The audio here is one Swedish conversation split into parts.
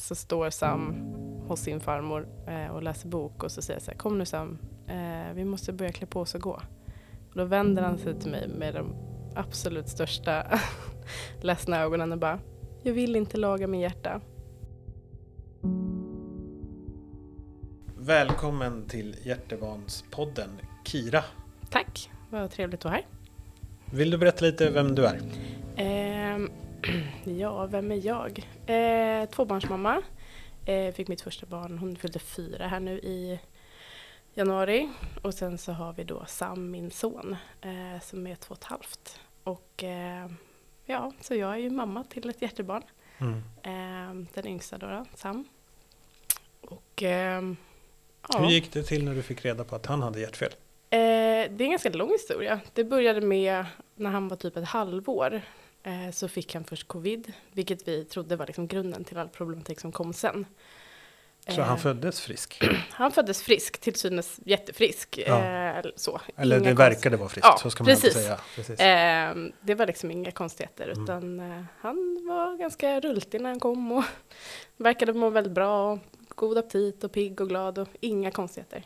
så står Sam hos sin farmor eh, och läser bok och så säger jag så här, kom nu Sam, eh, vi måste börja klä på oss och gå. Och då vänder han sig till mig med de absolut största ledsna ögonen och bara, jag vill inte laga min hjärta. Välkommen till Hjärtevanspodden Kira. Tack, vad trevligt att vara här. Vill du berätta lite vem du är? Eh, ja, vem är jag? Eh, tvåbarnsmamma. Eh, fick mitt första barn, hon fyllde fyra här nu i januari. Och sen så har vi då Sam, min son, eh, som är två och ett halvt. Och eh, ja, så jag är ju mamma till ett hjärtebarn. Mm. Eh, den yngsta då, Sam. Och ehm, ja. Hur gick det till när du fick reda på att han hade hjärtfel? Eh, det är en ganska lång historia. Det började med när han var typ ett halvår. Eh, så fick han först covid, vilket vi trodde var liksom grunden till all problematik som kom sen. Så Eh, han föddes frisk? han föddes frisk, till synes jättefrisk. Ja. Eh, så. Eller Inga det verkade vara friskt, Ja, så ska man inte precis. säga. Precis. Eh, det var liksom inga konstigheter Mm. utan eh, han var ganska rultig när han kom och verkade må väldigt bra. God aptit och pigg och glad och inga konstigheter.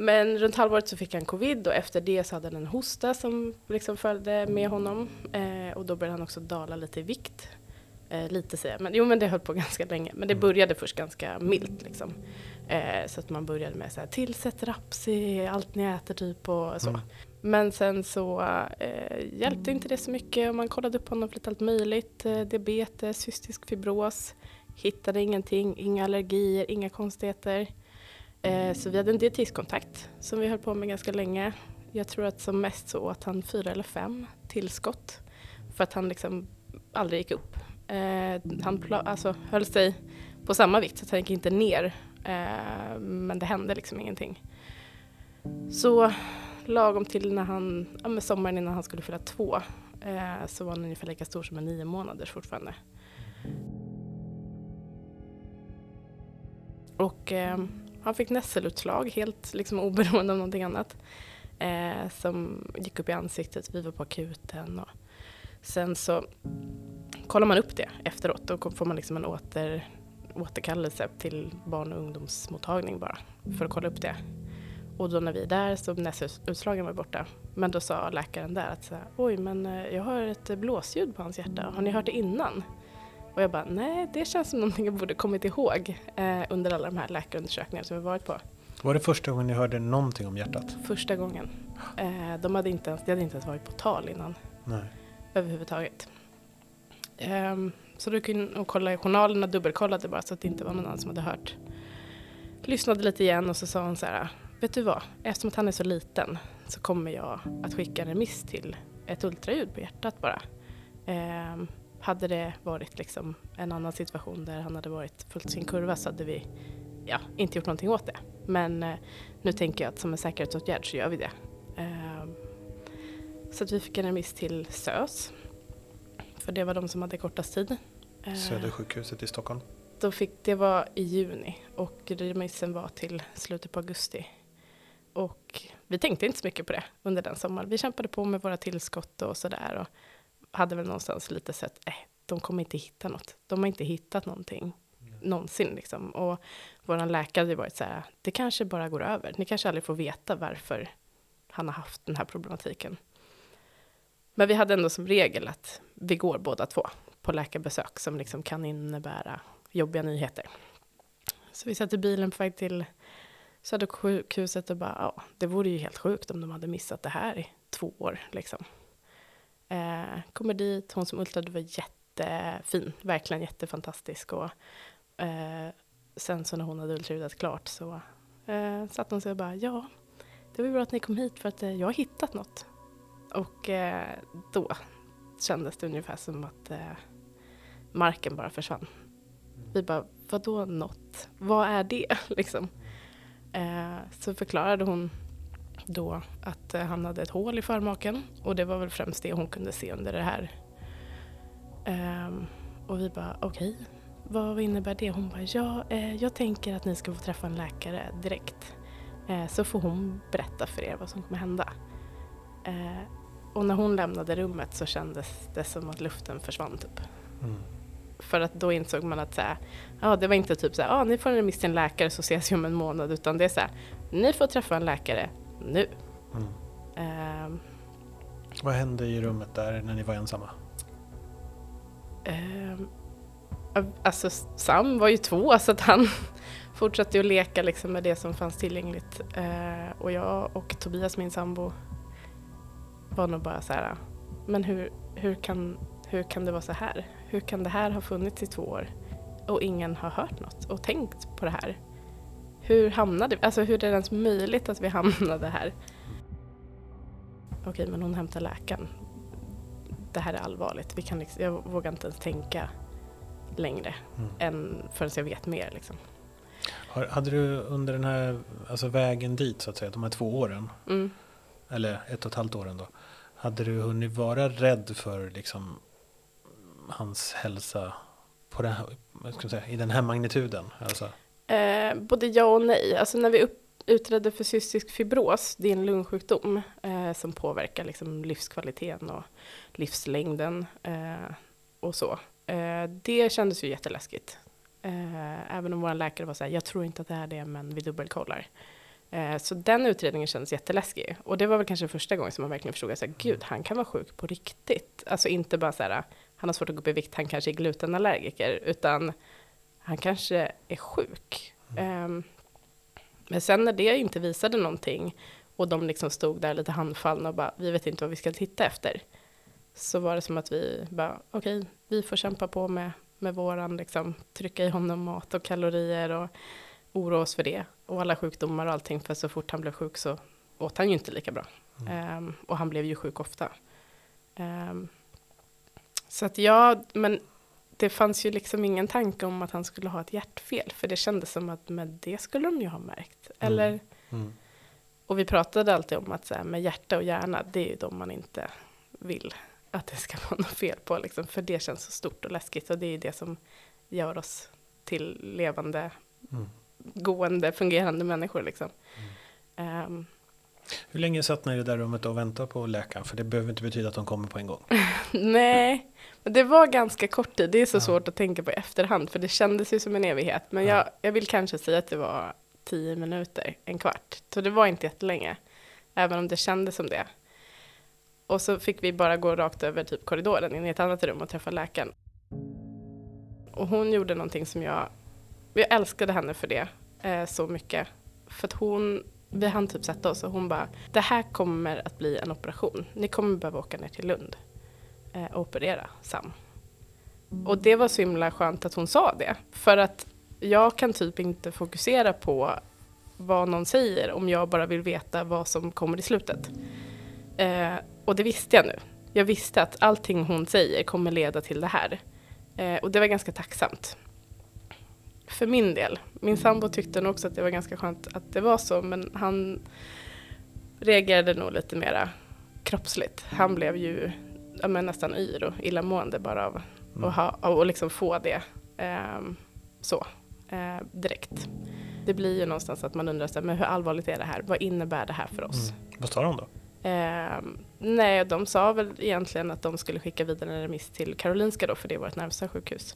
Men runt halvåret så fick han covid och efter det så hade han en hosta som liksom följde med honom. Eh, och då började han också dala lite i vikt. Eh, lite säger jag, men jo men det höll på ganska länge. Men det Mm. började först ganska milt liksom. Eh, så att man började med så här, tillsätt raps i allt ni äter typ och så. Mm. Men sen så eh, hjälpte inte det så mycket och man kollade upp honom för lite allt möjligt. Eh, diabetes, cystisk fibros. Hittade ingenting, inga allergier, inga konstigheter. Eh, så vi hade en dietistkontakt som vi höll på med ganska länge. Jag tror att som mest så åt han fyra eller fem tillskott. För att han liksom aldrig gick upp. Eh, han alltså, höll sig på samma vikt så att han gick inte ner. Eh, men det hände liksom ingenting. Så lagom till när han, ja, sommaren innan han skulle fylla två så var han ungefär lika stor som en nio månaders fortfarande. Och han fick nässelutslag helt liksom oberoende av någonting annat. Eh, som gick upp i ansiktet, vi var på akuten och sen så kollar man upp det efteråt. Då får man liksom en åter, återkallelse till barn och ungdomsmottagning bara för att kolla upp det. Och då när vi är där så näsutslagen var borta. Men då sa läkaren där att så här, oj men eh, jag hör ett blåsljud på hans hjärta. Har ni hört det innan? Och jag bara nej det känns som någonting jag borde kommit ihåg eh, under alla de här läkarundersökningarna som vi varit på. Var det första gången ni hörde någonting om hjärtat? Första gången. Eh, de hade inte ens, det hade inte ens varit på tal innan Nej. överhuvudtaget. Ehm, så då kunde och kolla i journalerna, dubbelkollade bara så att det inte var någon annan som hade hört. Lyssnade lite igen och så sa hon så här, vet du vad, eftersom att han är så liten så kommer jag att skicka en remiss till ett ultraljud på hjärtat bara. Ehm, hade det varit liksom en annan situation där han hade varit fullt sin kurva så hade vi ja, inte gjort någonting åt det. Men eh, nu tänker jag att som en säkerhetsåtgärd så gör vi det. Ehm, så att vi fick en remiss till SÖS. För det var de som hade kortast tid. Eh, Södersjukhuset i Stockholm. Då fick, det var i juni och remissen var till slutet på augusti. Och vi tänkte inte så mycket på det under den sommaren. Vi kämpade på med våra tillskott och sådär. Och hade väl någonstans lite sett, eh, de kommer inte hitta något. De har inte hittat någonting någonsin liksom. Och vår läkare hade varit så här, det kanske bara går över. Ni kanske aldrig får veta varför han har haft den här problematiken. Men vi hade ändå som regel att vi går båda två på läkarbesök som liksom kan innebära jobbiga nyheter. Så vi satt i bilen på väg till Södersjukhuset och bara, ja, det vore ju helt sjukt om de hade missat det här i två år liksom. Eh, kommer dit, hon som ultrade var jättefin, verkligen jättefantastisk och eh, sen så när hon hade ultraljudat klart så eh, satt hon sig och bara, ja, det var ju bra att ni kom hit för att eh, jag har hittat något. Och eh, då kändes det ungefär som att eh, marken bara försvann. Vi bara, vadå något? Vad är det? liksom. eh, så förklarade hon då att eh, han hade ett hål i förmaken och det var väl främst det hon kunde se under det här. Ehm, och vi bara, okej, vad innebär det? Hon bara, ja, eh, jag tänker att ni ska få träffa en läkare direkt. Eh, så får hon berätta för er vad som kommer hända. Eh, och när hon lämnade rummet så kändes det som att luften försvann typ. Mm. För att då insåg man att så här, ja, det var inte typ så här, ja, ni får en remiss till en läkare så ses vi om en månad, utan det är så här, ni får träffa en läkare nu. Mm. Ehm, Vad hände i rummet där när ni var ensamma? ehm, alltså Sam var ju två så att han fortsatte att leka liksom med det som fanns tillgängligt. Eh, och jag och Tobias, min sambo, var nog bara så här, men hur, hur, kan, hur kan det vara så här? Hur kan det här ha funnits i två år och ingen har hört något och tänkt på det här? Hur hamnade vi, alltså hur är det ens möjligt att vi hamnade här? Okej, men hon hämtar läkaren. Det här är allvarligt. Vi kan liksom, jag vågar inte ens tänka längre Mm. än förrän jag vet mer. Liksom. Har, hade du under den här alltså vägen dit så att säga, de här två åren, Mm. eller ett och ett halvt åren då, hade du hunnit vara rädd för liksom hans hälsa på den här, säga, i den här magnituden? Alltså, Eh, både ja och nej. Alltså när vi upp, utredde för cystisk fibros, det är en lungsjukdom eh, som påverkar liksom livskvaliteten och livslängden eh, och så. Eh, det kändes ju jätteläskigt. Eh, även om vår läkare var så här, jag tror inte att det är det, men vi dubbelkollar. Eh, så den utredningen kändes jätteläskig. Och det var väl kanske första gången som man verkligen förstod att gud, han kan vara sjuk på riktigt. Alltså inte bara så här, han har svårt att gå upp i vikt, han kanske är glutenallergiker, utan han kanske är sjuk. Ehm, men sen när det inte visade någonting och de liksom stod där lite handfallna och bara, vi vet inte vad vi ska titta efter. Så var det som att vi bara, okej, vi får kämpa på med, med våran, liksom, trycka i honom mat och kalorier och oroa oss för det. Och alla sjukdomar och allting, för så fort han blev sjuk så åt han ju inte lika bra. Mm. Ehm, och han blev ju sjuk ofta. Ehm, så att ja, men det fanns ju liksom ingen tanke om att han skulle ha ett hjärtfel, för det kändes som att med det skulle de ju ha märkt. Mm. Eller, mm. och vi pratade alltid om att så här, med hjärta och hjärna, det är ju de man inte vill att det ska vara något fel på, liksom, för det känns så stort och läskigt och det är ju det som gör oss till levande, Mm. gående, fungerande människor. Liksom. Ehm, Hur länge satt ni i det där rummet och väntade på läkaren? För det behöver inte betyda att de kommer på en gång. Nej, men det var ganska kort tid. Det är så Ja. svårt att tänka på i efterhand, för det kändes ju som en evighet. Men Ja. jag, jag vill kanske säga att det var tio minuter, en kvart. Så det var inte jättelänge, även om det kändes som det. Och så fick vi bara gå rakt över typ korridoren in i ett annat rum och träffa läkaren. Och hon gjorde någonting som jag, jag älskade henne för det eh, så mycket. För att hon, vi hann typ sätta oss och hon bara, det här kommer att bli en operation. Ni kommer behöva åka ner till Lund eh, och operera Sam. Och det var så himla skönt att hon sa det. För att jag kan typ inte fokusera på vad någon säger om jag bara vill veta vad som kommer i slutet. Eh, och det visste jag nu. Jag visste att allting hon säger kommer leda till det här. Eh, och det var ganska tacksamt. För min del. Min sambo tyckte nog också att det var ganska skönt att det var så, men han reagerade nog lite mera kroppsligt. Han blev ju ja, nästan yr och illamående bara av Mm. att ha, och liksom få det ehm, så eh, direkt. Det blir ju någonstans att man undrar så här, men hur allvarligt är det här? Vad innebär det här för oss? Mm. Vad sa de då? Ehm, nej, de sa väl egentligen att de skulle skicka vidare en remiss till Karolinska då, för det är vårt närmsta sjukhus.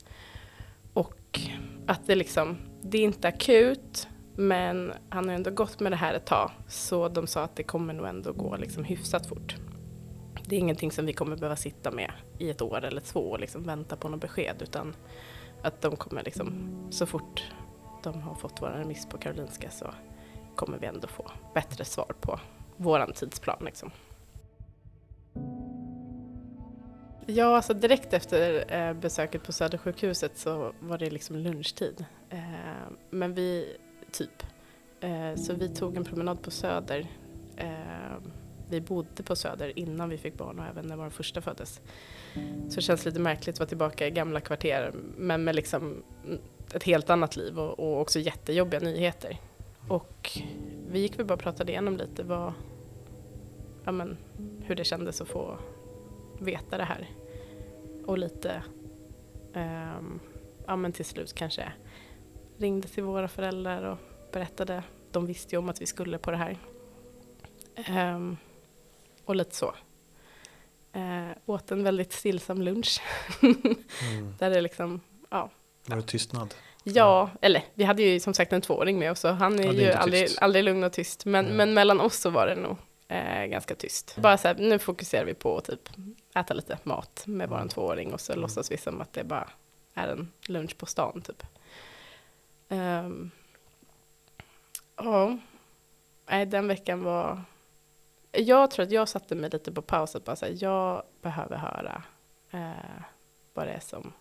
Och att det liksom, det är inte akut, men han har ändå gått med det här ett tag, så de sa att det kommer nog ändå gå liksom hyfsat fort. Det är ingenting som vi kommer behöva sitta med i ett år eller två och liksom vänta på något besked, utan att de kommer liksom, så fort de har fått vår remiss på Karolinska så kommer vi ändå få bättre svar på våran tidsplan. Liksom. Ja, alltså direkt efter eh, besöket på Södersjukhuset så var det liksom lunchtid. Eh, men vi, typ. Eh, så vi tog en promenad på Söder. Vi bodde på Söder innan vi fick barn och även när vår första föddes. Så det känns lite märkligt att vara tillbaka i gamla kvarter men med liksom ett helt annat liv och också jättejobbiga nyheter. Och vi gick väl bara och pratade igenom lite vad, ja men, hur det kändes att få veta det här. Och lite, ehm, ja men till slut kanske ringde till våra föräldrar och berättade. De visste ju om att vi skulle på det här. Ehm, och lite så. Eh, åt en väldigt stillsam lunch. Mm. Där det liksom ja. Var det tystnad? Ja, eller vi hade ju som sagt en tvååring med oss, så han är Ja, ju aldrig, tyst. aldrig lugn och tyst. Men, Mm. men mellan oss så var det nog eh, ganska tyst. Bara så här, nu fokuserar vi på att typ äta lite mat med våran Mm. tvååring och så Mm. låtsas vi som att det bara är en lunch på stan typ. Ehm, ja, nej den veckan var... Jag tror att jag satte mig lite på paus och bara så här, jag behöver höra eh, vad det är som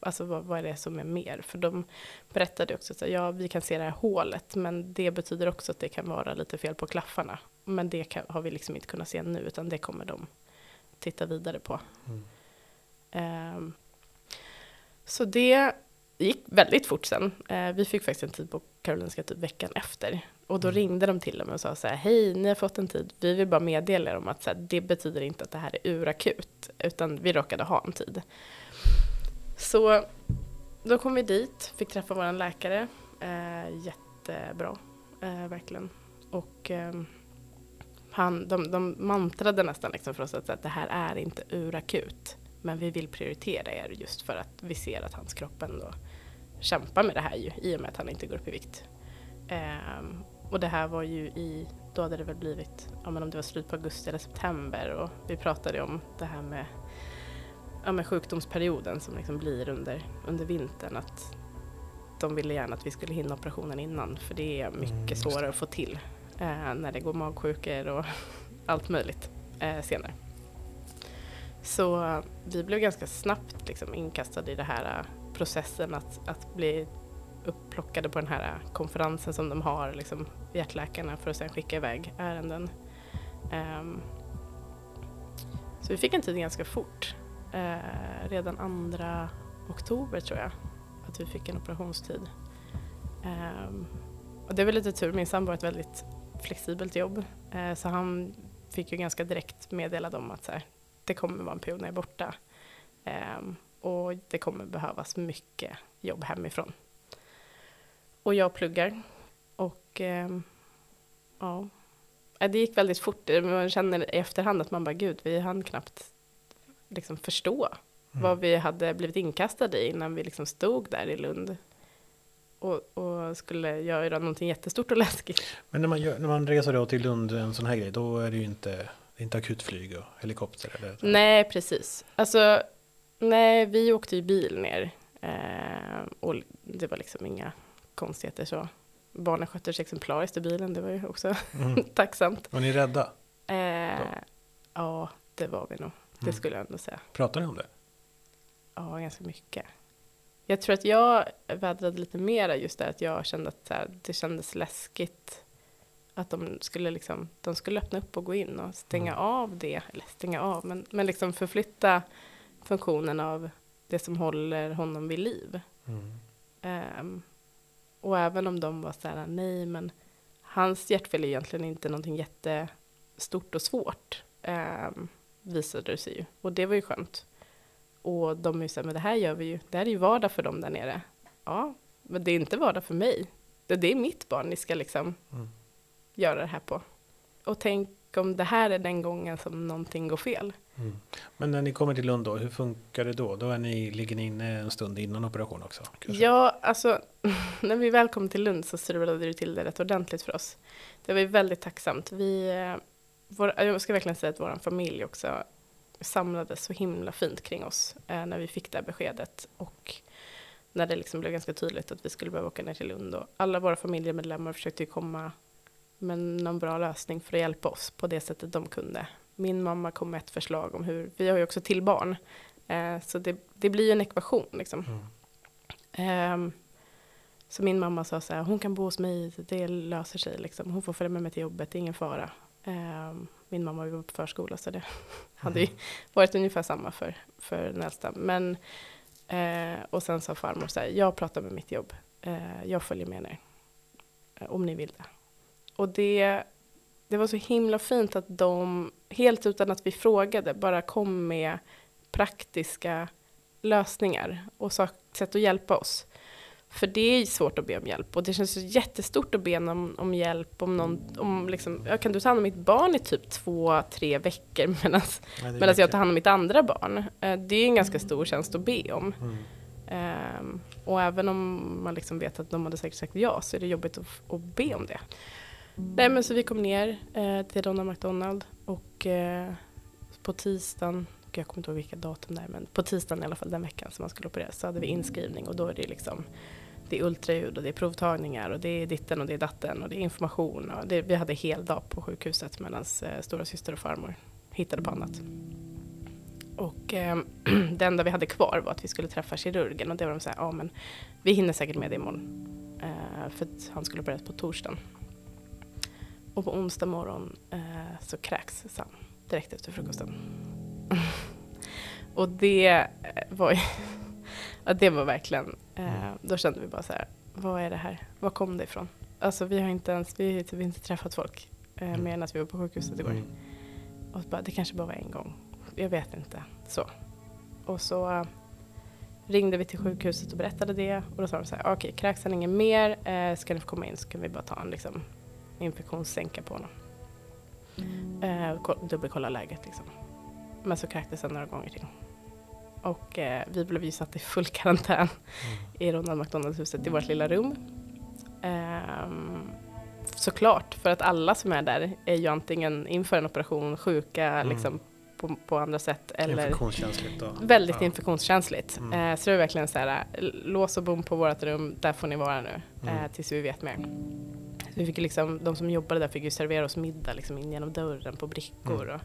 Alltså vad, vad är det som är mer? För de berättade också att ja, vi kan se det här hålet, men det betyder också att det kan vara lite fel på klaffarna. Men det kan, har vi liksom inte kunnat se nu, utan det kommer de titta vidare på. Mm. Ehm, så det gick väldigt fort sen. Eh, vi fick faktiskt en tid på Karolinska typ veckan efter. Och då Mm. ringde de till mig och sa så här, hej, ni har fått en tid. Vi vill bara meddela er om att så här, det betyder inte att det här är urakut, utan vi råkade ha en tid. Så då kom vi dit, fick träffa vår läkare. Eh, jättebra, eh, verkligen. Och ehm, han, de, de mantrade nästan liksom för oss att, att det här är inte urakut. Men vi vill prioritera er just för att vi ser att hans kropp ändå kämpar med det här ju, i och med att han inte går upp i vikt. Ehm, och det här var ju i, då hade det väl blivit, ja men om det var slut på augusti eller september och vi pratade om det här med, ja med sjukdomsperioden som liksom blir under, under vintern att de ville gärna att vi skulle hinna operationen innan för det är mycket Mm, just det. svårare att få till Eh, när det går magsjukor och allt möjligt eh, senare. Så vi blev ganska snabbt liksom inkastade i den här eh, processen att, att bli upplockade på den här eh, konferensen som de har, liksom, hjärtläkarna, för att sen skicka iväg ärenden. Um, så vi fick en tid ganska fort. Uh, redan 2 oktober tror jag att vi fick en operationstid. Um, och det var lite tur, min sambo har ett väldigt flexibelt jobb eh, så han fick ju ganska direkt meddelad om att så här, det kommer vara en period när jag är borta. Ehm, och det kommer behövas mycket jobb hemifrån. Och jag pluggar. Och ehm, ja, Eh, det gick väldigt fort. Man känner i efterhand att man bara, gud, vi hann knappt liksom förstå Mm. vad vi hade blivit inkastade i innan vi liksom stod där i Lund. Och, och skulle göra någonting jättestort och läskigt. Men när man, gör, när man reser då till Lund, en sån här grej, då är det ju inte, det inte akutflyg och helikopter eller? Nej, precis. Alltså, nej, vi åkte ju bil ner. Eh, och det var liksom inga konstigheter så. Barnen skötte sig exemplariskt i bilen, det var ju också Mm. tacksamt. Var ni rädda? Eh, ja, det var vi nog. Det Mm. skulle jag ändå säga. Pratar ni om det? Ja, ganska mycket. Jag tror att jag vädrade lite mera just där att jag kände att här, det kändes läskigt att de skulle liksom, de skulle öppna upp och gå in och stänga Mm. av det, eller stänga av, men, men liksom förflytta funktionen av det som håller honom vid liv. Mm. Ehm, och även om de var så här, nej men hans hjärtfel är egentligen inte någonting jättestort och svårt, um, visade det sig ju. Och det var ju skönt. Och de är ju så här, men det här gör vi ju, det här är ju vardag för dem där nere. Ja, men det är inte vardag för mig. Det, det är mitt barn ni ska liksom Mm. göra det här på. Och tänk om det här är den gången som någonting går fel. Mm. Men när ni kommer till Lund då, hur funkar det då? Då är ni, ligger ni inne en stund innan operation också? kanske? Ja, alltså när vi väl kom till Lund så strulade det till det rätt ordentligt för oss. Det var ju väldigt tacksamt. Vi, eh, vår, jag ska verkligen säga att vår familj också samlades så himla fint kring oss eh, när vi fick det här beskedet. Och när det liksom blev ganska tydligt att vi skulle behöva åka ner till Lund. Och alla våra familjemedlemmar försökte ju komma med någon bra lösning för att hjälpa oss på det sättet de kunde. Min mamma kom med ett förslag om hur, vi har ju också till barn, eh, så det, det blir ju en ekvation liksom. Mm. Ehm, så min mamma sa så här, hon kan bo hos mig, det löser sig liksom. Hon får följa med mig till jobbet, det är ingen fara. Ehm, min mamma var på förskola så det hade ju varit ungefär samma för, för den äldsta. Men, eh, och sen sa farmor så här, jag pratar med mitt jobb, eh, jag följer med er. eh, Om ni vill det. Och det, det var så himla fint att de, helt utan att vi frågade, bara kom med praktiska lösningar och sak- sätt att hjälpa oss. För det är svårt att be om hjälp och det känns jättestort att be om, om hjälp om någon, om liksom, kan du ta hand om mitt barn i typ två, tre veckor medan jag tar hand om mitt andra barn? Eh, Det är en ganska stor tjänst att be om. Mm. Ehm, och även om man liksom vet att de hade säkert sagt ja så är det jobbigt att, att be om det. Nej men så vi kom ner eh, till Ronald McDonald och eh, på tisdagen, jag kommer inte ihåg vilka datum det är, men på tisdagen i alla fall den veckan som man skulle opereras så hade vi inskrivning och då är det liksom det är ultraljud och det är provtagningar och det är ditten och det är datten och det är information. Och det, vi hade hel dag på sjukhuset medan eh, stora syster och farmor hittade på annat. Och eh, det enda vi hade kvar var att vi skulle träffa kirurgen och det var de så här, ja men vi hinner säkert med det imorgon. Eh, för att han skulle börja på torsdagen. Och på onsdag morgon eh, så kräks Sam direkt efter frukosten. och det eh, var ju, ja, det var verkligen, eh, då kände vi bara så här, vad är det här? Var kom det ifrån? Alltså vi har inte ens, vi har typ inte träffat folk eh, Mm. mer än att vi var på sjukhuset igår. Mm. Och bara, det kanske bara var en gång. Jag vet inte. Så. Och så eh, ringde vi till sjukhuset och berättade det. Och då sa de så här, okej, kräks han inget mer, eh, ska ni få komma in så kan vi bara ta en liksom, infektionssänka på honom. Eh, dubbelkolla läget liksom. Men så kräktes han några gånger till. Och eh, vi blev ju satt i full karantän i Ronald McDonalds-huset i vårt lilla rum. Ehm, såklart, för att alla som är där är ju antingen inför en operation sjuka Mm. liksom, på, på andra sätt eller Infektionskänsligt då. väldigt Ja. infektionskänsligt. Mm. Eh, så det är verkligen så här, lås och bom på vårt rum, där får ni vara nu Mm. eh, tills vi vet mer. Så vi fick liksom, de som jobbade där fick ju servera oss middag liksom in genom dörren på brickor. Mm. Och,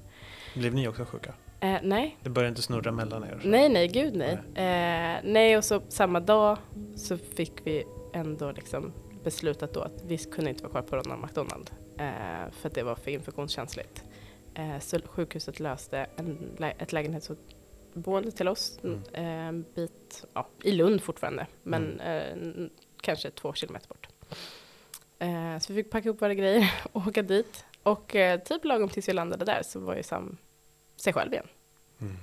Blev ni också sjuka? Eh, nej, Det började inte snurra mellan er? nej, nej, gud nej. Eh, nej, och så samma dag så fick vi ändå liksom beslutat då att vi kunde inte vara kvar på Ronald McDonald eh, för att det var för infektionskänsligt. Eh, så sjukhuset löste en, ett lägenhetsboende till oss Mm. eh, en bit ja, i Lund fortfarande, men eh, n- kanske två kilometer bort. Eh, så vi fick packa upp våra grejer och åka dit. Och eh, typ lagom tills vi landade där så var ju Sam sig själv igen. Mm.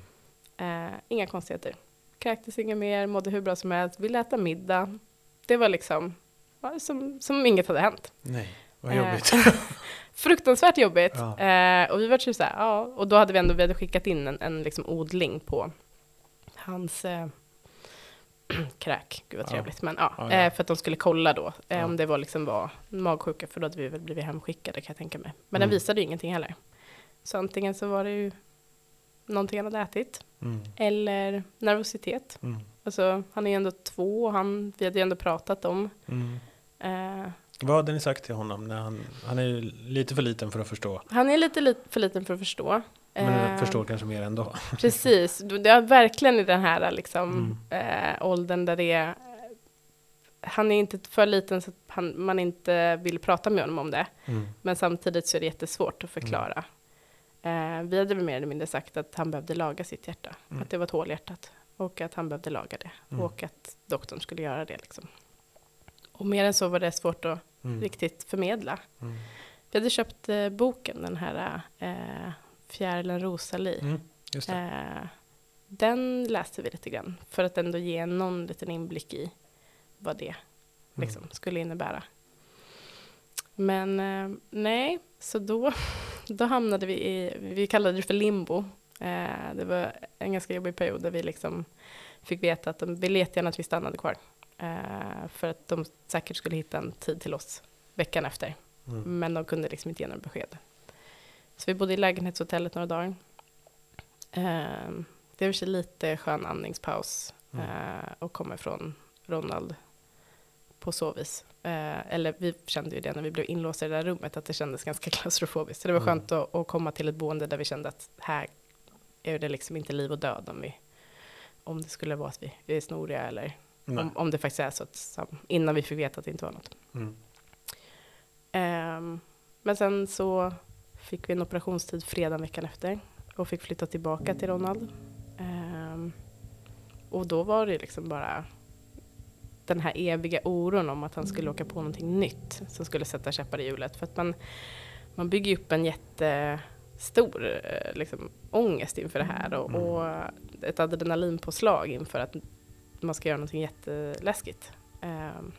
Eh, inga konstigheter. Kräktes inget mer, mådde hur bra som helst, ville äta middag. Det var liksom ja, som, som inget hade hänt. Nej, vad Eh, jobbigt. Fruktansvärt jobbigt. Ja. Eh, och vi var typ så här, ja, och då hade vi ändå vi hade skickat in en, en liksom odling på hans eh, kräk. Gud vad trevligt. Men ja. Eh, för att de skulle kolla då eh, om det var liksom var magsjuka, för då hade vi väl blivit hemskickade kan jag tänka mig. Men den Mm. visade ju ingenting heller. Så antingen så var det ju någonting han hade ätit, Mm. eller nervositet. Mm. Alltså, han är ju ändå två och han, vi hade ju ändå pratat om. Mm. Eh, Vad hade ni sagt till honom? När han, han är ju lite för liten för att förstå. han är lite li- för liten för att förstå. Men Eh, jag förstår kanske mer ändå. Precis, det är verkligen i den här liksom, Mm. eh, åldern där det är han är inte för liten så att han, man inte vill prata med honom om det. Mm. Men samtidigt så är det jättesvårt att förklara. Eh, vi hade väl mer eller mindre sagt att han behövde laga sitt hjärta. Mm. Att det var ett hål i hjärtat. Och att han behövde laga det. Mm. Och att doktorn skulle göra det. Liksom. Och mer än så var det svårt att Mm. riktigt förmedla. Mm. Vi hade köpt eh, boken, den här eh, Fjärilen Rosali. Mm. Eh, den läste vi lite grann för att ändå ge någon liten inblick i vad det liksom, Mm. skulle innebära. Men eh, nej, så då, då hamnade vi i, vi kallade det för limbo. Eh, det var en ganska jobbig period där vi liksom fick veta att de ville jättegärna att vi stannade kvar. Eh, för att de säkert skulle hitta en tid till oss veckan efter. Mm. Men de kunde liksom inte ge några besked. Så vi bodde i lägenhetshotellet några dagar. Ehm, det var lite skön andningspaus Mm. eh, och komma ifrån Ronald på så vis. Eh, eller vi kände ju det när vi blev inlåsta i det där rummet, att det kändes ganska klaustrofobiskt. Så det var Mm. skönt att, att komma till ett boende där vi kände att här är det liksom inte liv och död om, vi, om det skulle vara att vi, vi är snoriga eller om, om det faktiskt är så att innan vi fick veta att det inte var något. Mm. Ehm, men sen så fick vi en operationstid fredagen veckan efter och fick flytta tillbaka till Ronald. Ehm, och då var det liksom bara den här eviga oron om att han skulle åka på någonting nytt som skulle sätta käppar i hjulet. För att man, man bygger upp en jättestor eh, liksom, ångest inför det här och, Mm. och ett adrenalinpåslag inför att man ska göra någonting jätteläskigt. Ehm,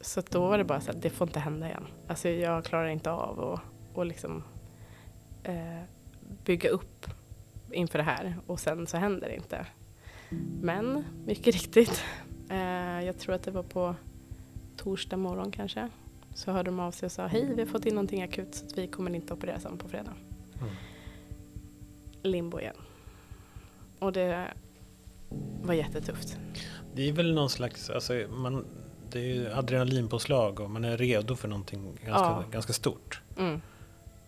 så då var det bara så att det får inte hända igen. Alltså jag klarar inte av att och liksom, eh, bygga upp inför det här och sen så händer det inte. Men mycket riktigt, eh, jag tror att det var på torsdag morgon kanske, så hörde de av sig och sa hej, vi har fått in någonting akut så vi kommer inte operera sen på fredag. Mm. Limbo igen. Och det var jättetufft. Det är väl någon slags, alltså, man, det är ju adrenalinpåslag och man är redo för någonting ganska, Ja. ganska stort. Mm.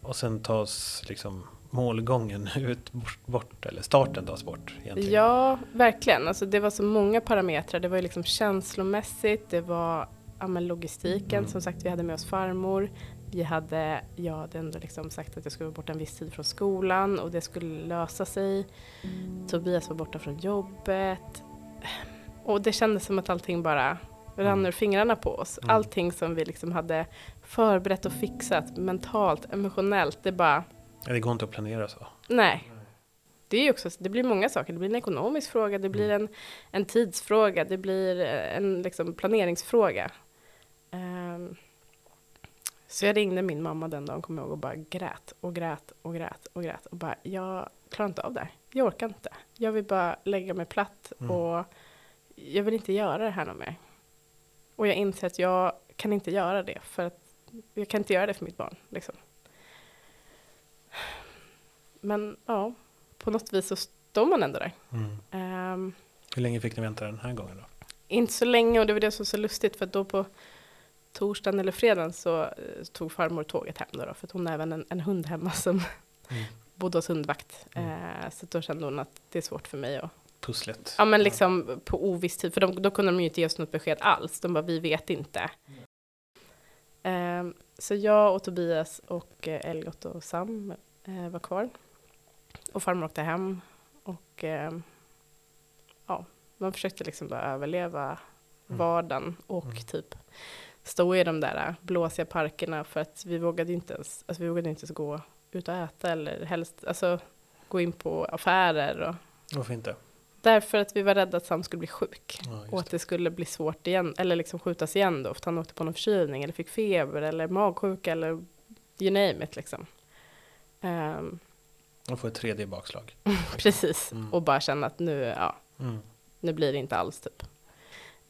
Och sen tas liksom målgången ut bort, eller starten tas bort egentligen. Ja, verkligen. Alltså, det var så många parametrar. Det var ju liksom känslomässigt, det var ja, logistiken. Mm. Som sagt, vi hade med oss farmor. Vi hade, jag hade ändå liksom sagt att jag skulle vara borta en viss tid från skolan och det skulle lösa sig. Tobias var borta från jobbet. Och det kändes som att allting bara rann Mm. ur fingrarna på oss. Mm. Allting som vi liksom hade förberett och fixat mentalt, emotionellt, det bara Det går inte att planera så. Nej. Det, är också, det blir många saker. Det blir en ekonomisk fråga, det blir en, en tidsfråga, det blir eh, en liksom planeringsfråga. Ehm, så jag ringde min mamma den dagen, kommer jag ihåg, och bara grät och grät och grät och grät. Och bara, jag klarar inte av det. Jag orkar inte. Jag vill bara lägga mig platt Mm. och jag vill inte göra det här något mer. Och jag inser att jag kan inte göra det, för att jag kan inte göra det för mitt barn. Liksom. Men ja, på något vis så står man ändå där. Mm. Ehm, Hur länge fick ni vänta den här gången då? inte så länge och det var det som var så lustigt för att då på torsdagen eller fredagen så eh, tog farmor tåget hem då, då för att hon har även en, en hund hemma som Mm. bodde hos hundvakt. Mm. Eh, så då kände hon att det är svårt för mig att Pusslet. Ja men liksom på oviss tid, för de, då kunde de ju inte ge oss något besked alls. De bara, vi vet inte. Ehm, så jag och Tobias och eh, Elliot och Sam eh, var kvar. Och farmor åkte hem. Och ehm, ja, man försökte liksom bara överleva Mm. vardagen och Mm. typ stå i de där blåsiga parkerna för att vi vågade inte ens, alltså vi vågade inte ens gå ut och äta eller helst, alltså gå in på affärer och Varför inte? Därför att vi var rädda att Sam skulle bli sjuk. Ja, Och att det skulle bli svårt igen, eller liksom skjutas igen då, för att han åkte på någon förkylning, eller fick feber, eller magsjuka, eller you name it liksom. Ehm, Och få ett tredje bakslag. precis, Mm. och bara känna att nu, ja, Mm. nu blir det inte alls typ.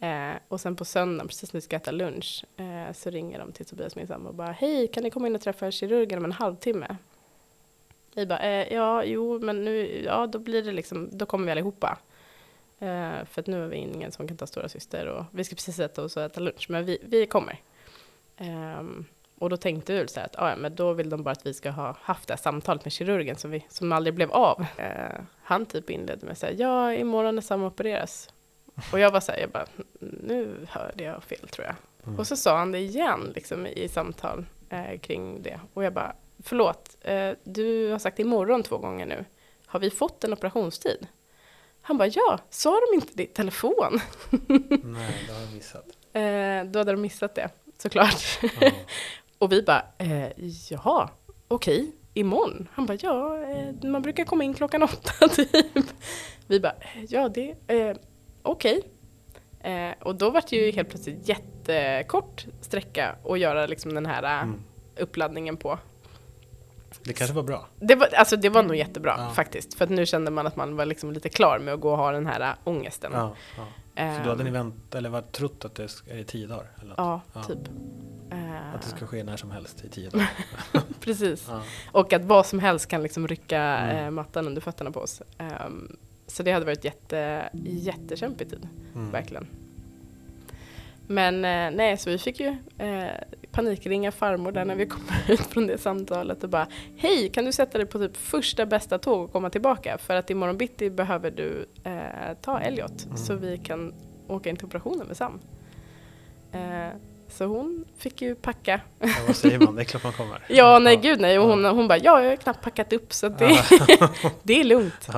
Eh, och sen på söndagen, precis när vi ska äta lunch, eh, så ringer de till Tobias min sambo och bara Hej, kan ni komma in och träffa kirurgen om en halvtimme? Vi bara, eh, ja, jo, men nu, ja, då blir det liksom, då kommer vi allihopa. Eh, för att nu är vi ingen som kan ta stora syster och vi ska precis sätta oss och äta lunch, men vi, vi kommer. Ehm, och då tänkte vi så här att, "Ah, ja, men då vill de bara att vi ska ha haft det här samtalet med kirurgen som, vi, som aldrig blev av. Eh, han typ inledde med att säga, ja, imorgon när Sam opereras. Och jag var så här, jag bara, nu hörde jag fel tror jag. Mm. Och så sa han det igen liksom, i samtal eh, kring det. Och jag bara, förlåt, eh, du har sagt imorgon två gånger nu. Har vi fått en operationstid? Han bara, ja, sa de inte det i telefon? Nej, det har jag missat. Eh, då hade de missat det, såklart. Ja. Och vi bara, eh, jaha, okej, imorgon? Han bara, ja, eh, man brukar komma in klockan åtta typ. Vi bara, eh, ja det, eh, okej. Eh, och då var det ju helt plötsligt jättekort sträcka att göra liksom den här eh, Mm. uppladdningen på. Det kanske var bra. Det var, alltså det var nog jättebra Ja. faktiskt, för att nu kände man att man var liksom lite klar med att gå och ha den här eh, ångesten. Ja, ja. Så då hade ni väntat, eller var trott att det är i tio dagar? Eller något? Ja, Ja. typ. Eh, Att det ska ske när som helst i tio dagar? precis. Ja. Och att vad som helst kan liksom rycka Mm. eh, mattan under fötterna på oss. Ehm, så det hade varit jätte, jättekämpig tid, Mm. verkligen. Men eh, nej, så vi fick ju eh, panikringa farmor där när vi kom ut från det samtalet och bara Hej, kan du sätta dig på typ första bästa tåg och komma tillbaka? För att imorgon bitti behöver du eh, ta Elliot Mm. så vi kan åka in till operationen med Sam. Eh, så hon fick ju packa Ja, vad säger man? Det är klart man kommer. Ja, nej Ja. gud nej. Och hon, hon bara, ja, jag har knappt packat upp så det, det är lugnt.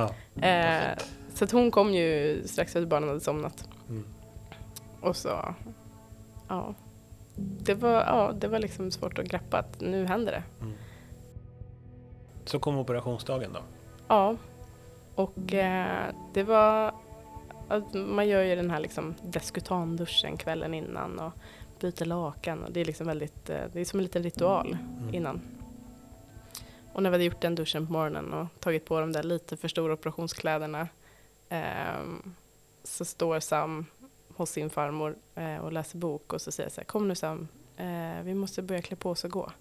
Eh, så att hon kom ju strax efter barnen hade somnat. Mm. Och så, ja. Det var, ja, det var liksom svårt att greppa att nu händer det. Mm. Så kom operationsdagen då? Ja. Och eh, det var, man gör ju den här liksom deskutanduschen kvällen innan och byter lakan. Och det är liksom väldigt, eh, det är som en liten ritual. Mm. innan. Och när vi hade gjort den duschen på morgonen och tagit på de där lite för stora operationskläderna ehm, så står Sam hos sin farmor eh, och läser bok och så säger jag så här, kom nu Sam, eh, vi måste börja klä på oss och gå.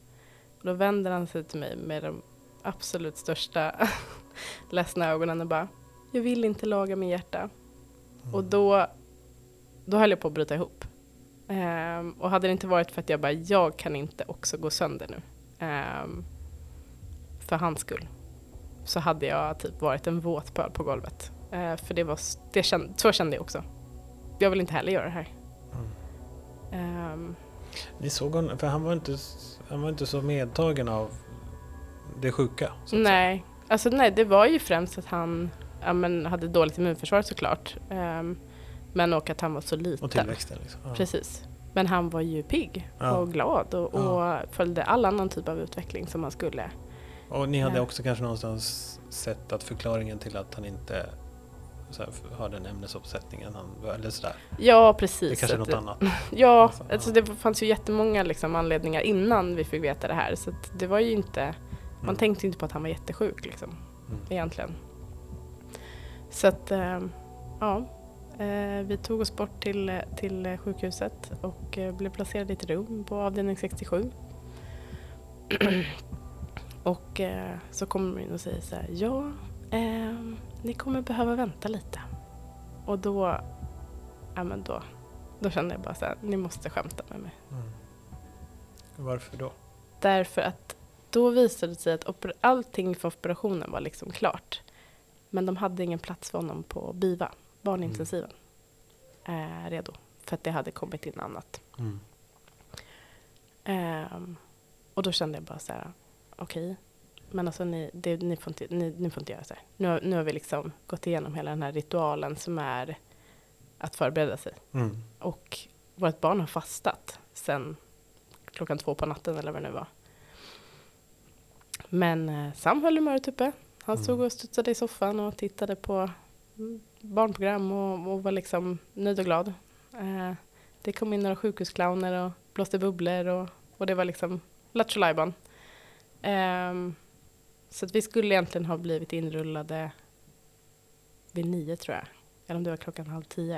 Och då vänder han sig till mig med de absolut största ledsna ögonen och bara, jag vill inte laga min hjärta. Mm. Och då, då höll jag på att bryta ihop. Ehm, och hade det inte varit för att jag bara, jag kan inte också gå sönder nu. Ehm, för hans skull. Så hade jag typ varit en våt pöl på golvet. Ehm, för det var, det kände, så kände jag också. Jag vill inte heller göra det här. Mm. Ehm, Ni såg honom, för han var, inte, han var inte så medtagen av det sjuka. säga. nej, alltså nej, det var ju främst att han ja, men, hade dåligt immunförsvar såklart. Ehm, men och att han var så liten. Och tillväxten. Liksom. Ja. Precis. Men han var ju pigg Ja. och glad och, och följde all annan typ av utveckling som man skulle. Och ni hade också kanske någonstans sett att förklaringen till att han inte så här, har den ämnesuppsättningen, han, eller sådär. Ja, precis. Det kanske är något annat. Ja, Alltså, alltså det fanns ju jättemånga liksom anledningar innan vi fick veta det här. Så det var ju inte, man Mm. tänkte ju inte på att han var jättesjuk liksom, Mm. egentligen. Så att, eh, ja. Eh, vi tog oss bort till, till sjukhuset och eh, blev placerade i ett rum på avdelning 67. och eh, så kommer de in och säger så här, ja, eh, ni kommer behöva vänta lite. Och då, ja men då, då kände jag bara så här, ni måste skämta med mig. Mm. Varför då? Därför att då visade det sig att allting för operationen var liksom klart. Men de hade ingen plats för honom på BIVA, barnintensiven, eh, redo. För att det hade kommit in annat. Mm. Ehm, och då kände jag bara så här, okej, men alltså ni, det, ni, får inte, ni, ni får inte göra så här. Nu, nu har vi liksom gått igenom hela den här ritualen som är att förbereda sig. Mm. Och vårt barn har fastat sen klockan två på natten eller vad det nu var. Men eh, Sam höll humöret uppe. Han Mm. stod och studsade i soffan och tittade på mm, barnprogram och, och var liksom nöjd och glad. Eh, det kom in några sjukhusclowner och blåste bubblor och, och det var liksom lattjo lajban. Ehm, Så att vi skulle egentligen ha blivit inrullade vid nio tror jag. Eller om det var klockan halv tio.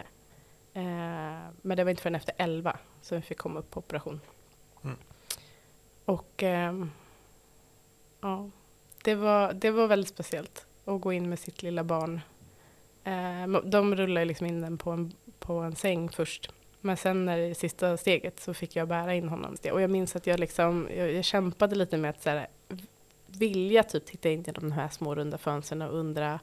Eh, men det var inte förrän efter elva som vi fick komma upp på operation. Mm. Och ehm, ja, det var, det var väldigt speciellt att gå in med sitt lilla barn. Eh, de rullade liksom in den på en, på en säng först. Men sen när det sista steget så fick jag bära in honom. Och jag minns att jag, liksom, jag, jag kämpade lite med att så här, vilja typ titta in genom de här små runda fönstren och undra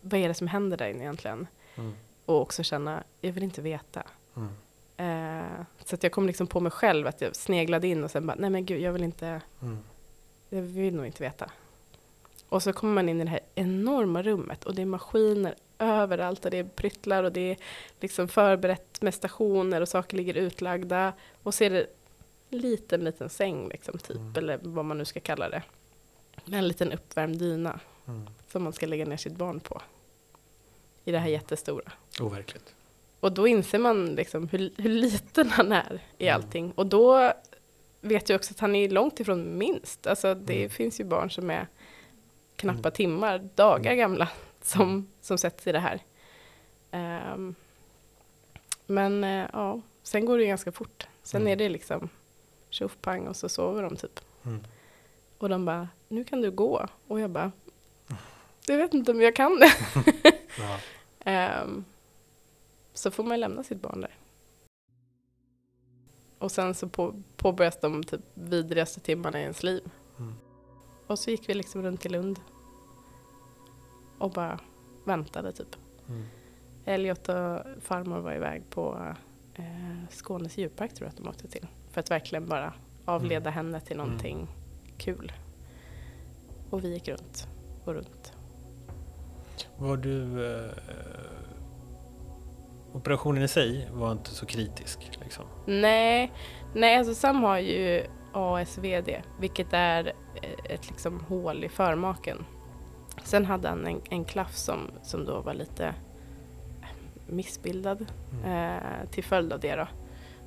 vad är det som händer där inne egentligen? Mm. Och också känna, jag vill inte veta. Mm. Eh, så att jag kom liksom på mig själv att jag sneglade in och sen bara, nej men gud, jag vill inte, Mm. jag vill nog inte veta. Och så kommer man in i det här enorma rummet och det är maskiner överallt och det är pryttlar och det är liksom förberett med stationer och saker ligger utlagda. Och så är det en liten, liten säng liksom typ, Mm. eller vad man nu ska kalla det. Med en liten uppvärmd dyna Mm. som man ska lägga ner sitt barn på. I det här jättestora. Overkligt. Och då inser man liksom hur, hur liten han är i Mm. allting. Och då vet jag också att han är långt ifrån minst. Alltså det Mm. finns ju barn som är knappa Mm. timmar, dagar Mm. gamla, som, Mm. som sätts i det här. Ehm, men eh, ja, sen går det ju ganska fort. Sen Mm. är det liksom tjoff pang och så sover de typ. Mm. Och de bara, nu kan du gå. Och jag bara, jag vet inte om jag kan det. Ehm, så får man lämna sitt barn där. Och sen så på, påbörjas de typ vidrigaste timmarna i ens liv. Mm. Och så gick vi liksom runt i Lund. Och bara väntade typ. Mm. Elliot och farmor var iväg på eh, Skånes djurpark tror jag att de åkte till. För att verkligen bara avleda henne till Mm. någonting kul. Och vi gick runt och runt. Var du... Eh, operationen i sig var inte så kritisk liksom. Nej, nej alltså Sam har ju ASVD, vilket är eh, ett liksom hål i förmaken. Sen hade han en, en klaff som, som då var lite missbildad Mm. eh, till följd av det då.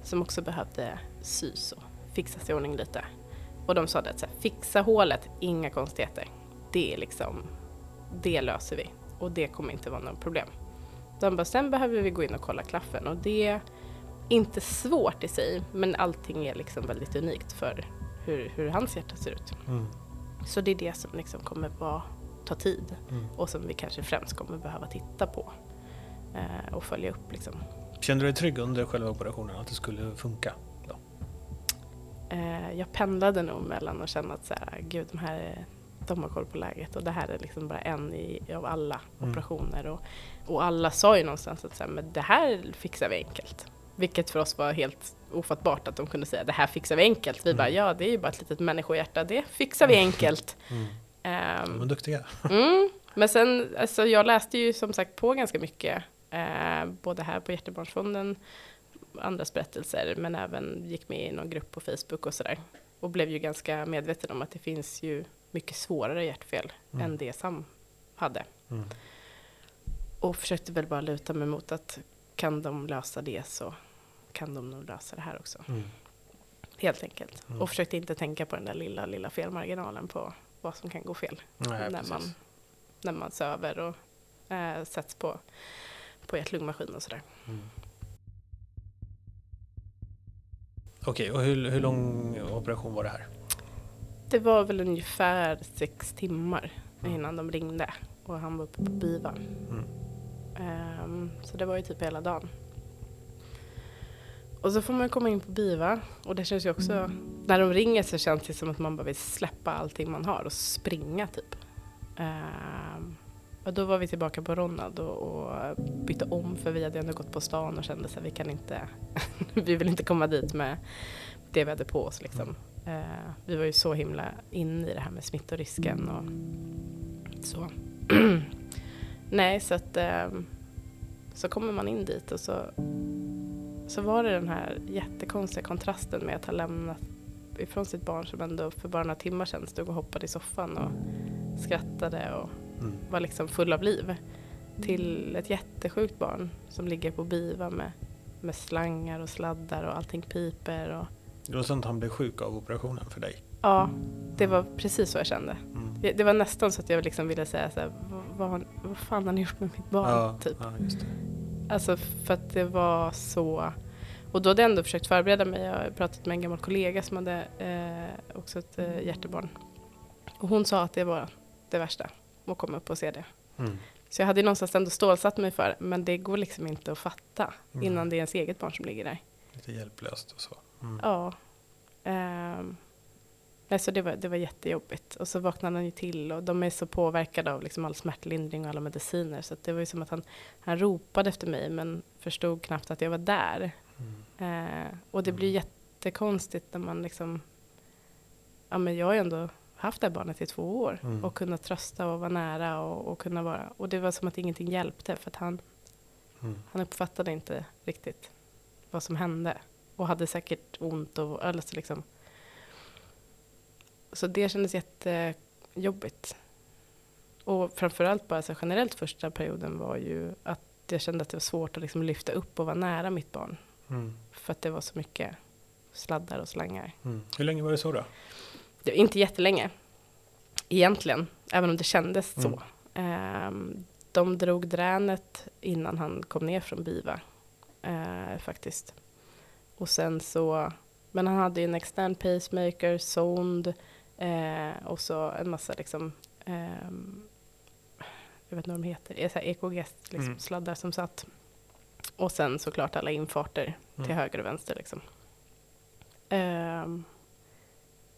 Som också behövde sys och fixas i ordning lite. Och de sa att så här, fixa hålet, inga konstigheter. Det är liksom, det löser vi. Och det kommer inte vara något problem. De bara, sen behöver vi gå in och kolla klaffen och det är inte svårt i sig men allting är liksom väldigt unikt för hur, hur hans hjärta ser ut. Mm. Så det är det som liksom kommer vara, ta tid Mm. och som vi kanske främst kommer behöva titta på eh, och följa upp. Liksom. Kände du dig trygg under själva operationen att det skulle funka? Då? Eh, jag pendlade nog mellan att känna att så här, gud, de här är- de har koll på läget och det här är liksom bara en i, av alla Mm. operationer. Och, och alla sa ju någonstans att så här, men det här fixar vi enkelt. Vilket för oss var helt ofattbart att de kunde säga det här fixar vi enkelt. Vi Mm. bara ja, det är ju bara ett litet människohjärta, det fixar vi enkelt. Mm. Ehm, De är duktiga. Mm. Men sen, alltså jag läste ju som sagt på ganska mycket, eh, både här på Hjärtebarnsfonden, andras berättelser, men även gick med i någon grupp på Facebook och sådär. Och blev ju ganska medveten om att det finns ju mycket svårare hjärtfel Mm. än det Sam hade. Mm. Och försökte väl bara luta mig mot att kan de lösa det så kan de nog lösa det här också. Mm. Helt enkelt. Mm. Och försökte inte tänka på den där lilla, lilla felmarginalen på vad som kan gå fel Nej, när, precis. man, när man söver och eh, sätts på, på hjärt-lungmaskin och sådär. Mm. Okej, och hur, hur lång operation var det här? Det var väl ungefär sex timmar Mm. innan de ringde och han var uppe på BIVA. Mm. Ehm, så det var ju typ hela dagen. Och så får man komma in på BIVA och det känns ju också, när de ringer så känns det som att man bara vill släppa allting man har och springa typ. Uh, och då var vi tillbaka på Ronald och, och bytte om för vi hade ändå gått på stan och kände att vi kan inte, vi vill inte komma dit med det vi hade på oss liksom. Uh, vi var ju så himla inne i det här med smittorisken och så. Nej, så att uh, så kommer man in dit och så, så var det den här jättekonstiga kontrasten med att ha lämnat ifrån sitt barn som ändå för bara några timmar sedan stod och hoppade i soffan och skrattade och Mm. var liksom full av liv till ett jättesjukt barn som ligger på BIVA med, med slangar och sladdar och allting piper. Och, Det var sånt han blev sjuk av operationen för dig? ja, det var precis så jag kände. Mm. Det, det var nästan så att jag liksom ville säga så här, vad, vad, fan har ni gjort med mitt barn? Ja, Typ. ja, just det. Alltså för att det var så... Och då hade jag ändå försökt förbereda mig. Jag har pratat med en gammal kollega som hade eh, också ett eh, hjärtebarn. Och hon sa att det var det värsta, att komma upp och se det. Mm. Så jag hade någonstans ändå stålsatt mig för, men det går liksom inte att fatta Mm. innan det är ens eget barn som ligger där. Lite hjälplöst och så. Mm. Ja. Ehm, nej, så det var, det var jättejobbigt. Och så vaknade han ju till och de är så påverkade av liksom all smärtlindring och alla mediciner. Så det var ju som att han, han ropade efter mig men förstod knappt att jag var där. Mm. Eh, och det blir jättekonstigt när man liksom, ja men jag har ju ändå haft det här barnet i två år Mm. och kunnat trösta och vara nära och, och kunna vara, och det var som att ingenting hjälpte för att han, Mm. han uppfattade inte riktigt vad som hände och hade säkert ont och eller så liksom. Så det kändes jättejobbigt. Och framförallt bara så generellt första perioden var ju att jag kände att det var svårt att liksom lyfta upp och vara nära mitt barn. Mm. För att det var så mycket sladdar och slangar. Mm. Hur länge var det så då? Det var inte jättelänge egentligen, även om det kändes Mm. så. Ehm, de drog dränet innan han kom ner från BIVA eh, faktiskt. Och sen så, men han hade ju en extern pacemaker, sond eh, och så en massa liksom, ehm, jag vet inte vad de heter, e- så här EKG liksom, Mm. som satt. Och sen såklart alla infarter till Mm. höger och vänster liksom. Ehm,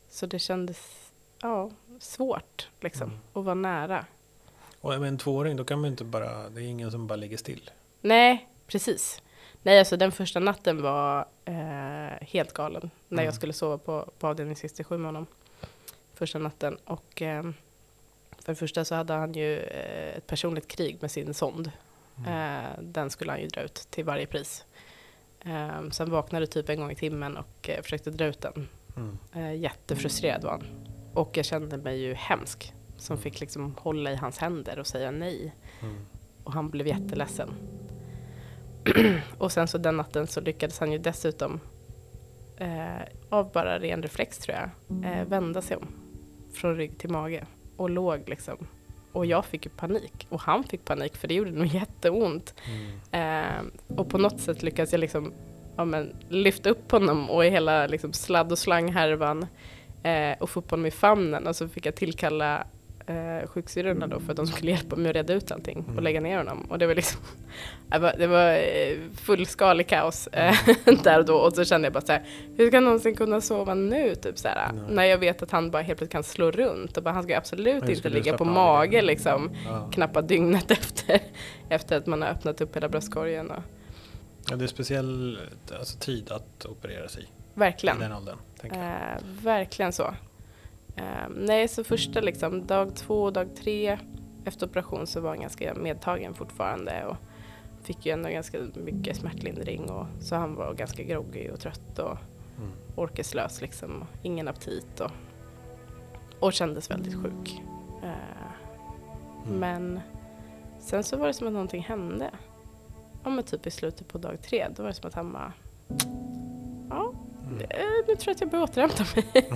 så det kändes ja, svårt liksom, Mm. att vara nära. Och med en tvååring då kan man inte bara, det är ingen som bara ligger still. Nej, precis. Nej, alltså den första natten var eh, helt galen. När Mm. jag skulle sova på, på avdelning 67 med honom. Första natten. Och eh, för det första så hade han ju eh, ett personligt krig med sin sond. Mm. Eh, den skulle han ju dra ut till varje pris. Eh, sen vaknade typ en gång i timmen och eh, försökte dra ut den. Mm. Eh, jättefrustrerad var han. Och jag kände mig ju hemsk. Som fick liksom hålla i hans händer och säga nej. Mm. Och han blev jätteledsen. och sen så den natten så lyckades han ju dessutom eh, av bara ren reflex tror jag eh, vända sig om från rygg till mage och låg liksom Och jag fick ju panik. Och han fick panik för det gjorde nog jätteont. Mm. Eh, och på något sätt lyckades jag liksom ja, men, lyfta upp honom och i hela liksom, sladd och slanghärvan eh, och få upp honom i famnen. Och så fick jag tillkalla eh, sjuksyrrorna då för att de skulle hjälpa mig att reda ut allting och Mm. lägga ner honom. Och det var liksom det var, eh, fullskalig kaos eh, där och då. Och så kände jag bara så här, hur ska jag någonsin kunna sova nu? Typ så här, när jag vet att han bara helt plötsligt kan slå runt och bara, han ska absolut inte ligga på mage liksom Ja. knappa dygnet efter, efter att man har öppnat upp hela bröstkorgen. Och, ja, det är speciell alltså, tid att operera sig i verkligen. den åldern. Eh, verkligen så. Eh, nej, så första liksom, dag två och dag tre efter operation så var han ganska medtagen fortfarande och fick ju ändå ganska mycket smärtlindring och så han var ganska groggy och trött och Mm. orkeslös liksom. Och ingen aptit och, och kändes väldigt sjuk. Eh, Mm. Men sen så var det som att någonting hände. Ja men typ i slutet på dag tre, då var det som att han bara nu tror jag att jag börjar återhämta mig.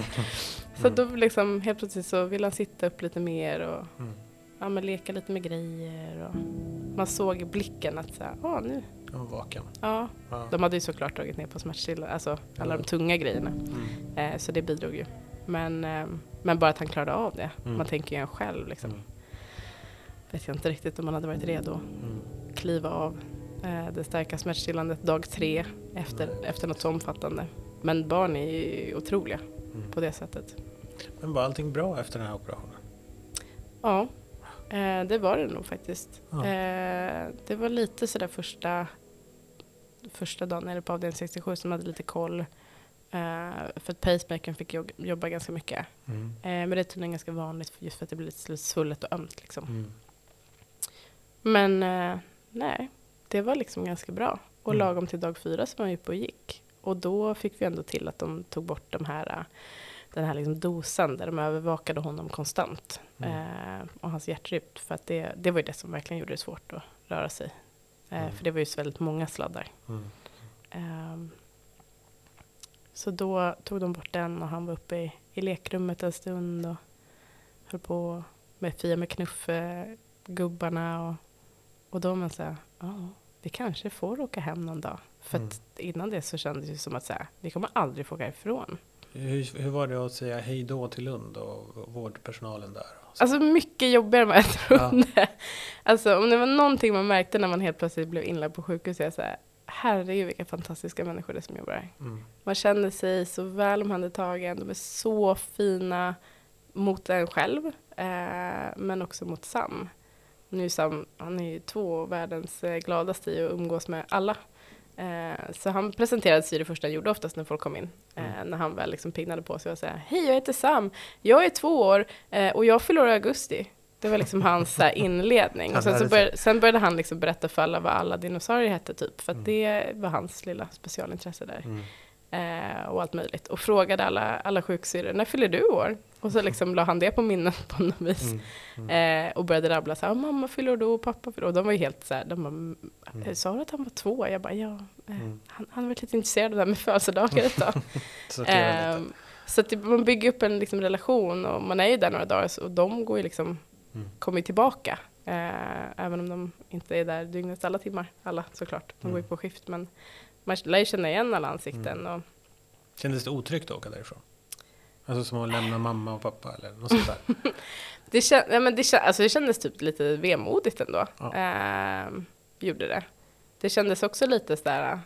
så då liksom helt plötsligt så vill han sitta upp lite mer och Mm. ja, men leka lite med grejer. Och man såg i blicken att så här, ah, nu, Jag var vaken. ja. Ja. De hade ju såklart dragit ner på smärtstillande, alltså alla Ja. de tunga grejerna. Mm. Eh, så det bidrog ju. Men, eh, men bara att han klarade av det. Mm. Man tänker ju en själv liksom. Mm. Vet jag inte riktigt om man hade varit redo Mm. att kliva av eh, det starka smärtstillandet dag tre efter, efter något så omfattande. Men barn är otroliga Mm. på det sättet. Men var allting bra efter den här operationen? Ja, eh, det var det nog faktiskt. Ja. Eh, det var lite sådär första, första dagen nere på avdelning 67 som hade lite koll. Eh, för att pacemakern fick jog- jobba ganska mycket. Mm. Eh, men det är tydligen ganska vanligt för- just för att det blir lite svullet och ömt. Liksom. Mm. Men eh, nej, det var liksom ganska bra. Och Mm. lagom till dag fyra så var jag uppe och gick. Och då fick vi ändå till att de tog bort de här, eh, den här liksom dosan där de övervakade honom konstant. Mm. Eh, och hans hjärtrytm. För att det, det var ju det som verkligen gjorde det svårt att röra sig. Eh, Mm. För det var ju så väldigt många sladdar. Mm. Ehm, så då tog de bort den och han var uppe i, i lekrummet en stund och höll på med Fia med knuff-gubbarna. Och, och då var så här, ja, vi kanske får åka hem någon dag. För Mm. innan det så kändes det som att så här, vi kommer aldrig få åka ifrån. Hur, hur var det att säga hej då till Lund och vårdpersonalen där? Alltså mycket jobbigare än vad jag trodde. Alltså om det var någonting man märkte när man helt plötsligt blev inlagd på sjukhus, är så här, herregud vilka fantastiska människor det är som jobbar här. Mm. Man känner sig så väl omhändertagen, de är så fina mot en själv, eh, men också mot Sam. Nu Sam, han är ju två världens eh, gladaste i att umgås med alla. Eh, så han presenterade sig det första han gjorde oftast när folk kom in. Eh, Mm. När han väl liksom pignade på sig och sa Hej, jag heter Sam, jag är två år eh, och jag fyller i augusti. Det var liksom hans så här, inledning. Och sen, så började, sen började han liksom berätta för alla vad alla dinosaurier hette typ. För att Mm. det var hans lilla specialintresse där. Mm. Eh, och allt möjligt. Och frågade alla, alla sjuksyrror, när fyller du år? Och så liksom la han det på minnet på något vis. Mm. Eh, och började rabbla så här, mamma fyller då, och pappa fyller. Och de var ju helt så här, de bara, Mm. sa du att han var två? Jag bara, ja. Eh, Mm. han, han varit lite intresserad av det här med födelsedagar ett tag. Ehm, så att man bygger upp en liksom, relation och man är ju där några dagar och de går ju liksom, Mm. kommer tillbaka. Eh, även om de inte är där dygnets alla timmar, alla såklart. De går ju Mm. på skift men man lär ju känna igen alla ansikten. Mm. Och, Kändes det otryggt att åka därifrån? Alltså som att lämna mamma och pappa eller något sånt där? det, kän, ja, men det, kän, alltså det kändes typ lite vemodigt ändå. Ja. Ehm, gjorde det. Det kändes också lite sådär,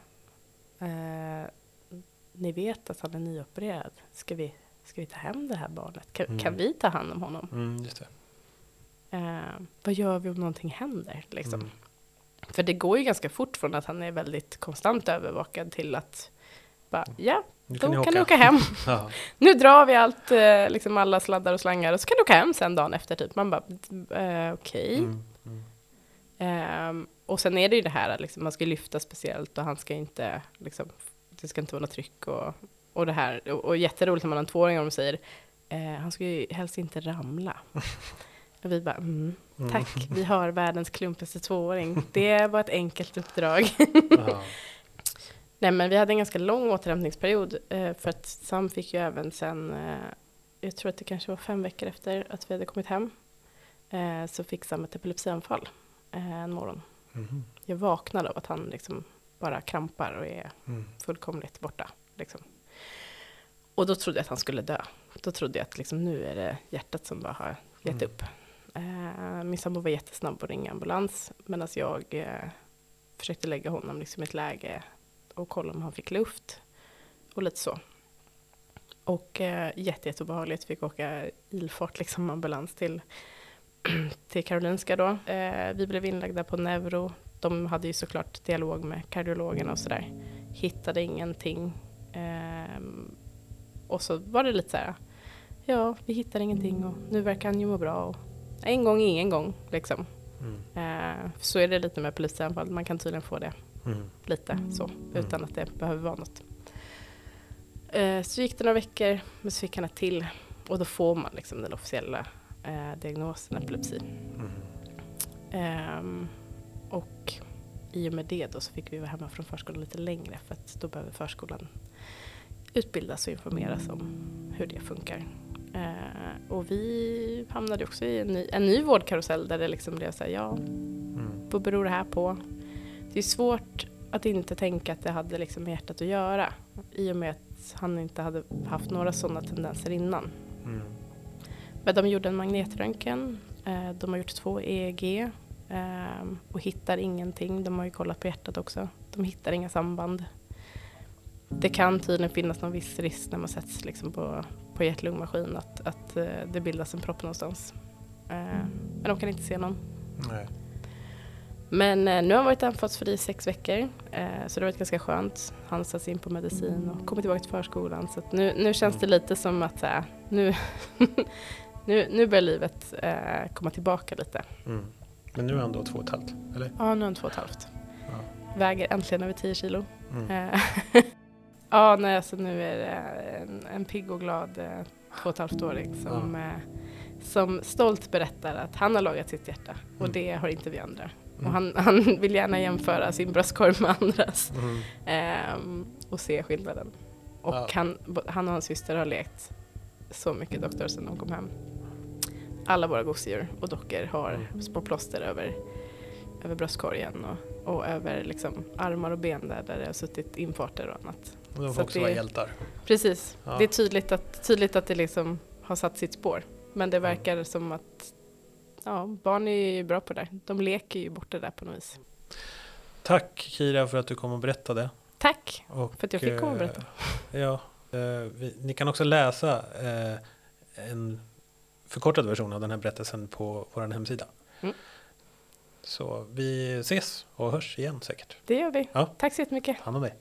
eh, ni vet att han är nyopererad. Ska vi, ska vi ta hem det här barnet? Kan, Mm. kan vi ta hand om honom? Mm, just det. Eh, vad gör vi om någonting händer? Liksom? Mm. För det går ju ganska fort från att han är väldigt konstant övervakad till att bara, ja, Nu då kan ni kan du åka. hem. Ja. nu drar vi allt, eh, liksom alla sladdar och slangar och så kan du åka hem sen dagen efter typ. Man bara, eh, okej. Mm. Mm. Ehm, och sen är det ju det här att liksom, man ska lyfta speciellt och han ska inte, liksom, det ska inte vara något tryck och, och det här. Och, och jätteroligt när man har en tvååring och de säger, eh, han ska ju helst inte ramla. och vi bara, mm, Mm. tack, vi har världens klumpigaste tvååring. Det var ett enkelt uppdrag. Nej men vi hade en ganska lång återhämtningsperiod eh, för att Sam fick ju även sen, eh, jag tror att det kanske var fem veckor efter att vi hade kommit hem, eh, så fick Sam ett epilepsianfall en morgon. Mhm. Jag vaknade av att han liksom bara krampar och är Mm. fullkomligt borta. Liksom. Och då trodde jag att han skulle dö. Då trodde jag att liksom, nu är det hjärtat som bara har gett Mm. upp. Eh, min sambo var jättesnabb att ringa ambulans medan jag försökte lägga honom liksom i ett läge och kolla om han fick luft och lite så. Och eh, jätte, jätteobehagligt, fick åka ilfart liksom ambulans till, till Karolinska då. Eh, vi blev inlagda på neuro. De hade ju såklart dialog med kardiologerna och sådär. Hittade ingenting. Ehm, och så var det lite så här, ja, vi hittar ingenting och nu verkar han ju må bra. Och en gång ingen gång, liksom. Mm. Eh, så är det lite med polisanfall, man kan tydligen få det Mm. lite så, utan att det behöver vara något. Eh, så gick det några veckor, men så fick han ett till. Och då får man liksom den officiella eh, diagnosen epilepsi. Mm. Ehm, och i och med det då så fick vi vara hemma från förskolan lite längre för att då behöver förskolan utbildas och informeras om hur det funkar. Eh, och vi hamnade också i en ny, en ny vårdkarusell där det liksom blev så här, ja, Mm. vad beror det här på? Det är svårt att inte tänka att det hade liksom med hjärtat att göra i och med att han inte hade haft några sådana tendenser innan. Mm. Men de gjorde en magnetröntgen, eh, de har gjort två EEG eh, och hittar ingenting. De har ju kollat på hjärtat också. De hittar inga samband. Det kan tydligen finnas någon viss risk när man sätts liksom på, på hjärt-lungmaskin att, att eh, det bildas en propp någonstans. Eh, men de kan inte se någon. Nej. Men eh, nu har han varit anfallsfri i sex veckor, eh, så det har varit ganska skönt. Han satts in på medicin och kommer tillbaka till förskolan. Så nu, nu känns det lite som att här, nu, nu, nu börjar livet eh, komma tillbaka lite. Mm. Men nu är han då två och ett halvt, eller? Ja, nu är han två och ett halvt. Ja. Väger äntligen över 10 kilo. Mm. Ja, nej, alltså nu är det en, en pigg och glad eh, två och ett halvt-åring som, eh, som stolt berättar att han har lagat sitt hjärta och Mm. det har inte vi andra. Och han, han vill gärna jämföra sin bröstkorg med andras Mm. ehm, och se skillnaden. Och Ja. han, han och hans syster har lekt så mycket doktor sedan de kom hem. Alla våra gosedjur och dockor har Mm. små plåster över, över bröstkorgen och, och över liksom armar och ben där, där det har suttit infarter och annat. Och de Så får att också det- vara hjältar. Precis, Ja. det är tydligt att, tydligt att det liksom har satt sitt spår. Men det verkar som att ja, barn är ju bra på det. De leker ju bort det där på något vis. Tack Kira för att du kom och berättade. Tack Och, för att jag fick komma och berätta. eh, Ja, eh, vi, ni kan också läsa eh, en förkortad version av den här berättelsen på vår hemsida. Mm. Så vi ses och hörs igen säkert. Det gör vi. Ja. Tack så jättemycket. Hand om dig.